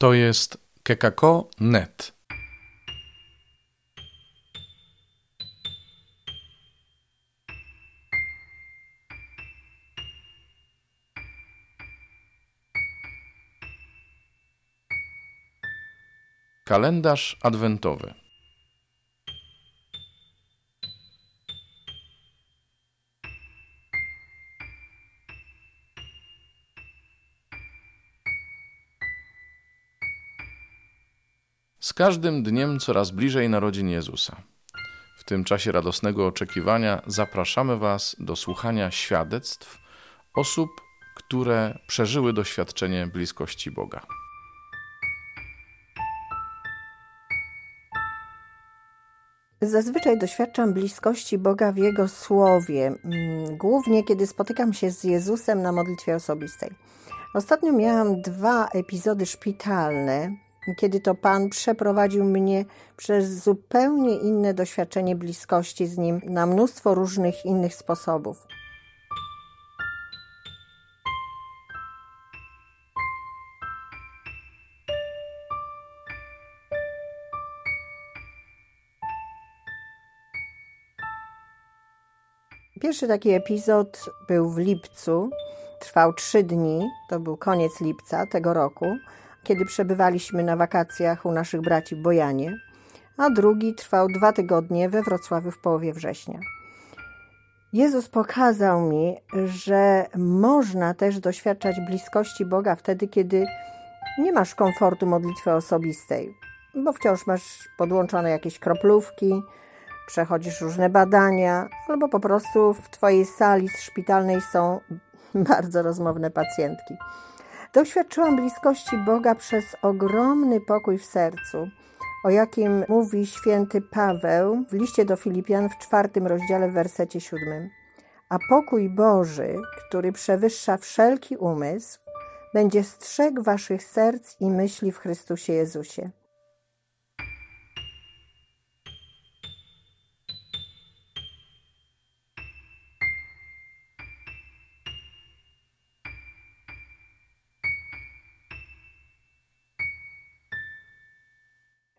To jest kekako.net. Kalendarz adwentowy. Z każdym dniem coraz bliżej narodzin Jezusa. W tym czasie radosnego oczekiwania zapraszamy Was do słuchania świadectw osób, które przeżyły doświadczenie bliskości Boga. Zazwyczaj doświadczam bliskości Boga w Jego słowie, mm, głównie kiedy spotykam się z Jezusem na modlitwie osobistej. Ostatnio miałam dwa epizody szpitalne, kiedy to Pan przeprowadził mnie przez zupełnie inne doświadczenie bliskości z Nim na mnóstwo różnych innych sposobów. Pierwszy taki epizod był w lipcu, trwał trzy dni, to był koniec lipca tego roku, kiedy przebywaliśmy na wakacjach u naszych braci w Bojanie, a drugi trwał dwa tygodnie we Wrocławiu w połowie września. Jezus pokazał mi, że można też doświadczać bliskości Boga wtedy, kiedy nie masz komfortu modlitwy osobistej, bo wciąż masz podłączone jakieś kroplówki, przechodzisz różne badania, albo po prostu w Twojej sali szpitalnej są bardzo rozmowne pacjentki. Doświadczyłam bliskości Boga przez ogromny pokój w sercu, o jakim mówi święty Paweł w liście do Filipian w czwartym rozdziale w wersecie siódmym. A pokój Boży, który przewyższa wszelki umysł, będzie strzegł waszych serc i myśli w Chrystusie Jezusie.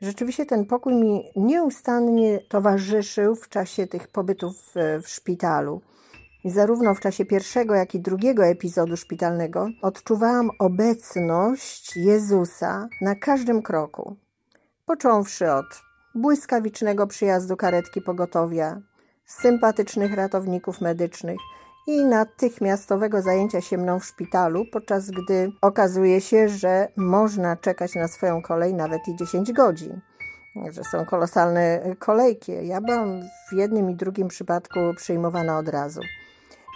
Rzeczywiście ten pokój mi nieustannie towarzyszył w czasie tych pobytów w, szpitalu. I zarówno w czasie pierwszego, jak i drugiego epizodu szpitalnego odczuwałam obecność Jezusa na każdym kroku. Począwszy od błyskawicznego przyjazdu karetki pogotowia, sympatycznych ratowników medycznych i natychmiastowego zajęcia się mną w szpitalu, podczas gdy okazuje się, że można czekać na swoją kolej nawet i 10 godzin. Że są kolosalne kolejki. Ja byłam w jednym i drugim przypadku przyjmowana od razu.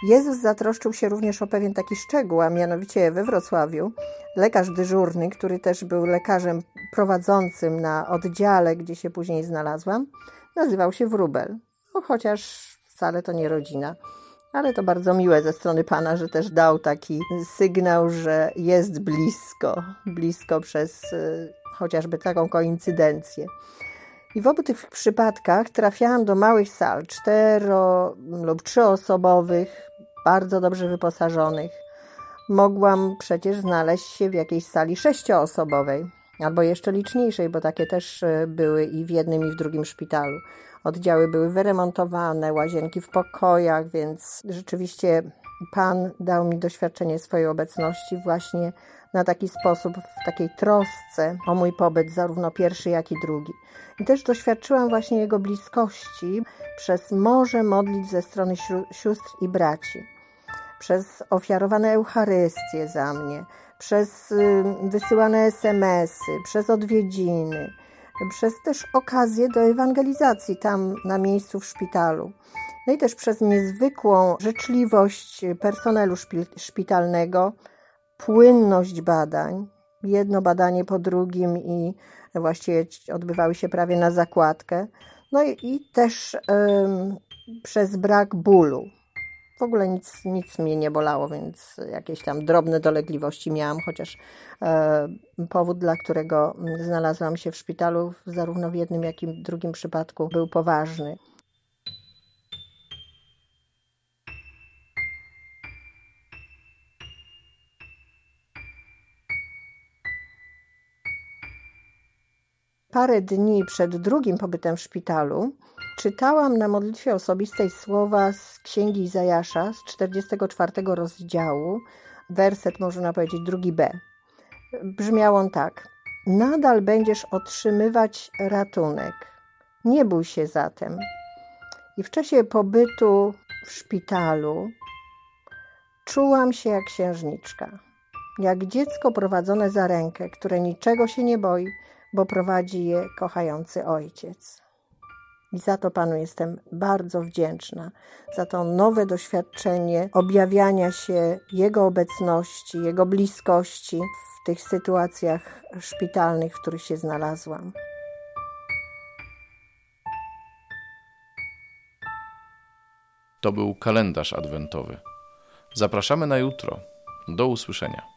Jezus zatroszczył się również o pewien taki szczegół, a mianowicie we Wrocławiu lekarz dyżurny, który też był lekarzem prowadzącym na oddziale, gdzie się później znalazłam, nazywał się Wrubel. No, chociaż wcale to nie rodzina. Ale to bardzo miłe ze strony Pana, że też dał taki sygnał, że jest blisko, blisko przez y, chociażby taką koincydencję. I w obu tych przypadkach trafiałam do małych sal, cztero lub trzyosobowych, bardzo dobrze wyposażonych. Mogłam przecież znaleźć się w jakiejś sali sześcioosobowej, albo jeszcze liczniejszej, bo takie też y, były i w jednym, i w drugim szpitalu. Oddziały były wyremontowane, łazienki w pokojach, więc rzeczywiście Pan dał mi doświadczenie swojej obecności właśnie na taki sposób, w takiej trosce o mój pobyt, zarówno pierwszy, jak i drugi. I też doświadczyłam właśnie Jego bliskości przez morze modlić ze strony sióstr i braci, przez ofiarowane Eucharystie za mnie, przez y, wysyłane SMS-y, przez odwiedziny, przez też okazję do ewangelizacji tam na miejscu w szpitalu. No i też przez niezwykłą życzliwość personelu szpitalnego, płynność badań, jedno badanie po drugim i właściwie odbywały się prawie na zakładkę. No i, i też przez brak bólu. W ogóle nic, nic mnie nie bolało, więc jakieś tam drobne dolegliwości miałam, chociaż e, powód, dla którego znalazłam się w szpitalu, zarówno w jednym, jak i w drugim przypadku, był poważny. Parę dni przed drugim pobytem w szpitalu czytałam na modlitwie osobistej słowa z księgi Izajasza z 44 rozdziału, werset można powiedzieć drugi B. Brzmiał on tak: Nadal będziesz otrzymywać ratunek. Nie bój się zatem. I w czasie pobytu w szpitalu czułam się jak księżniczka, jak dziecko prowadzone za rękę, które niczego się nie boi, bo prowadzi je kochający ojciec. I za to Panu jestem bardzo wdzięczna, za to nowe doświadczenie objawiania się Jego obecności, Jego bliskości w tych sytuacjach szpitalnych, w których się znalazłam. To był kalendarz adwentowy. Zapraszamy na jutro. Do usłyszenia.